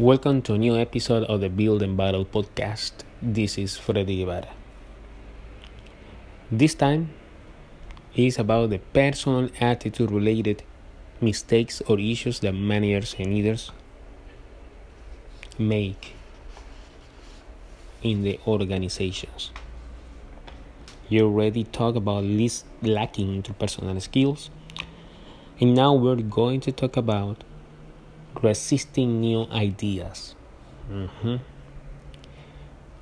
Welcome to a new episode of the Build and Battle podcast. This is Freddy Guevara. This time is about the personal attitude related mistakes or issues that managers and leaders make in the organizations. You already talked about least lacking interpersonal skills, and now we're going to talk about resisting new ideas. Mm-hmm.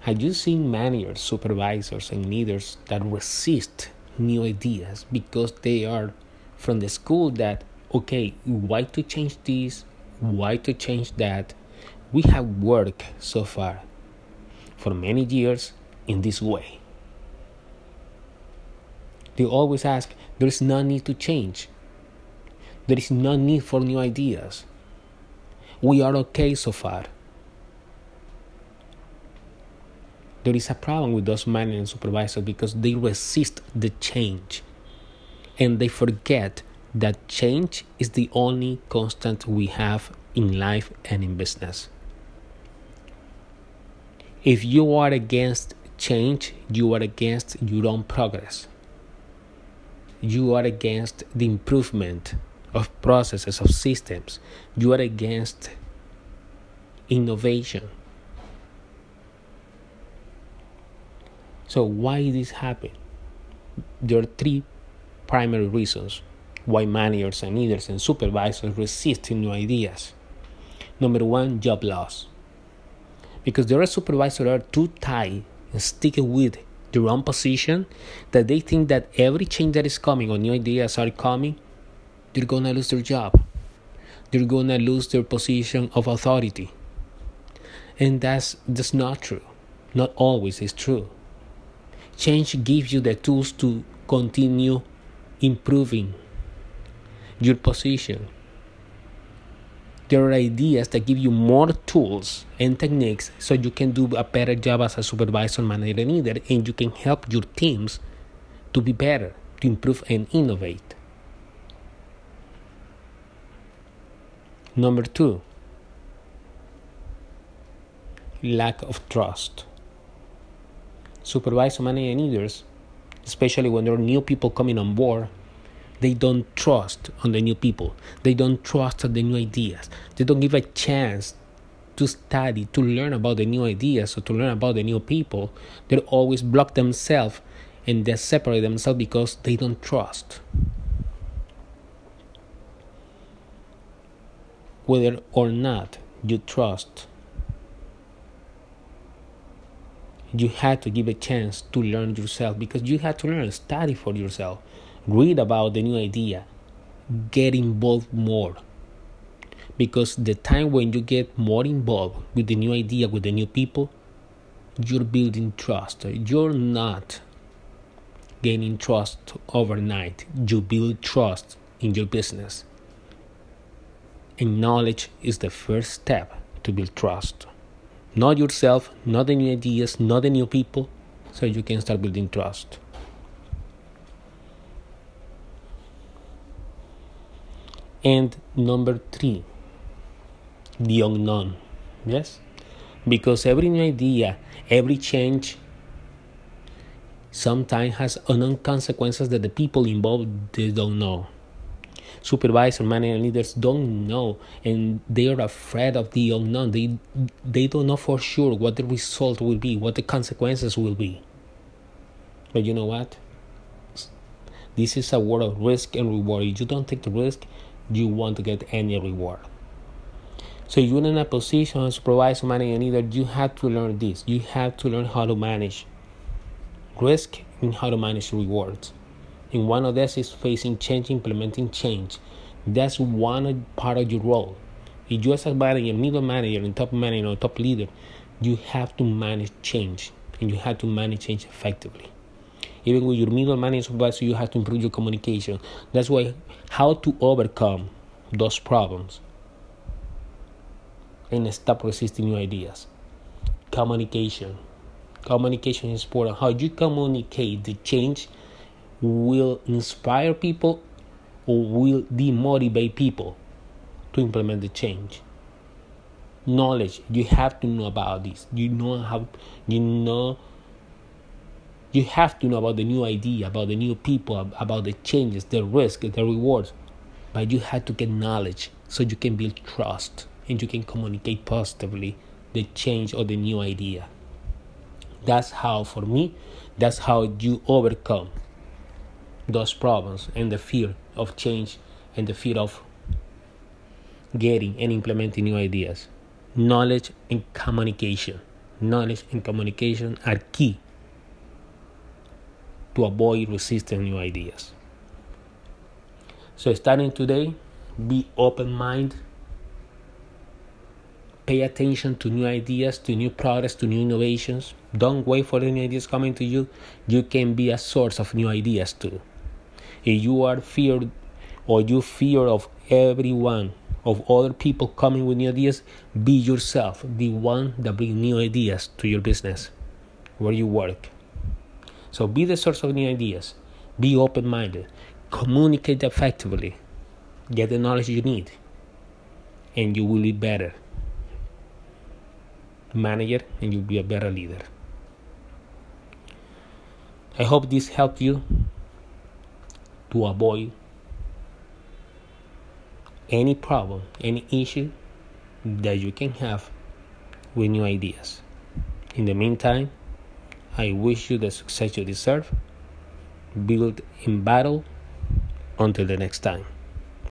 Have you seen managers, supervisors, and leaders that resist new ideas because they are from the school that, okay, why to change this? Why to change that? We have worked so far for many years in this way. They always ask, there is no need to change. There is no need for new ideas we are okay so far. There is a problem with those managers and supervisors because they resist the change and they forget that change is the only constant we have in life and in business. If you are against change, you are against your own progress. You are against the improvement of processes, of systems. You are against innovation. So why this happen? There are three primary reasons why managers and leaders and supervisors resist new ideas. Number one, job loss. Because there are supervisors are too tied and sticking with their own position that they think that every change that is coming or new ideas are coming they're gonna lose their job. They're gonna lose their position of authority. And that's that's not true. Not always is true. Change gives you the tools to continue improving your position. There are ideas that give you more tools and techniques so you can do a better job as a supervisor, manager, leader, and you can help your teams to be better, to improve and innovate. Number two, lack of trust. Supervisor manager leaders, especially when there are new people coming on board, they don't trust on the new people. They don't trust on the new ideas. They don't give a chance to study, to learn about the new ideas, or to learn about the new people. They always block themselves and they separate themselves because they don't trust. Whether or not you trust. You had to give a chance to learn yourself because you had to learn, study for yourself, read about the new idea, get involved more. Because the time when you get more involved with the new idea, with the new people, you're building trust. You're not gaining trust overnight. You build trust in your business. And knowledge is the first step to build trust. Not yourself, not the new ideas, not the new people, so you can start building trust. And number three, the unknown. Yes? Because every new idea, every change sometimes has unknown consequences that the people involved they don't know supervisor, manager, leaders don't know, and they are afraid of the unknown. They they don't know for sure what the result will be, what the consequences will be. But you know what? This is a world of risk and reward. If you don't take the risk, you won't get any reward. So you're in a position as supervisor, manager, leader. You have to learn this. You have to learn how to manage risk and how to manage rewards. And one of this is facing change, implementing change. That's one part of your role. If you as a manager, middle manager, and top manager or top leader, you have to manage change and you have to manage change effectively. Even with your middle manager supervisor, you have to improve your communication. That's why how to overcome those problems and stop resisting new ideas. Communication. Communication is important. How do you communicate the change will inspire people or will demotivate people to implement the change. knowledge. You have to know about this. You know how you know you have to know about the new idea, about the new people, about the changes, the risk, the rewards. But you have to get knowledge so you can build trust and you can communicate positively the change or the new idea. That's how, for me, that's how you overcome those problems and the fear of change and the fear of getting and implementing new ideas. Knowledge and communication. Knowledge and communication are key to avoid resisting new ideas. So, starting today, be open minded, pay attention to new ideas, to new products, to new innovations. Don't wait for any ideas coming to you. You can be a source of new ideas too. If you are feared or you fear of everyone, of other people coming with new ideas, be yourself the one that brings new ideas to your business where you work. So be the source of new ideas. Be open minded. Communicate effectively. Get the knowledge you need. And you will be better manager and you'll be a better leader. I hope this helped you to avoid any problem, any issue that you can have with new ideas. In the meantime, I wish you the success you deserve. Build in battle until the next time.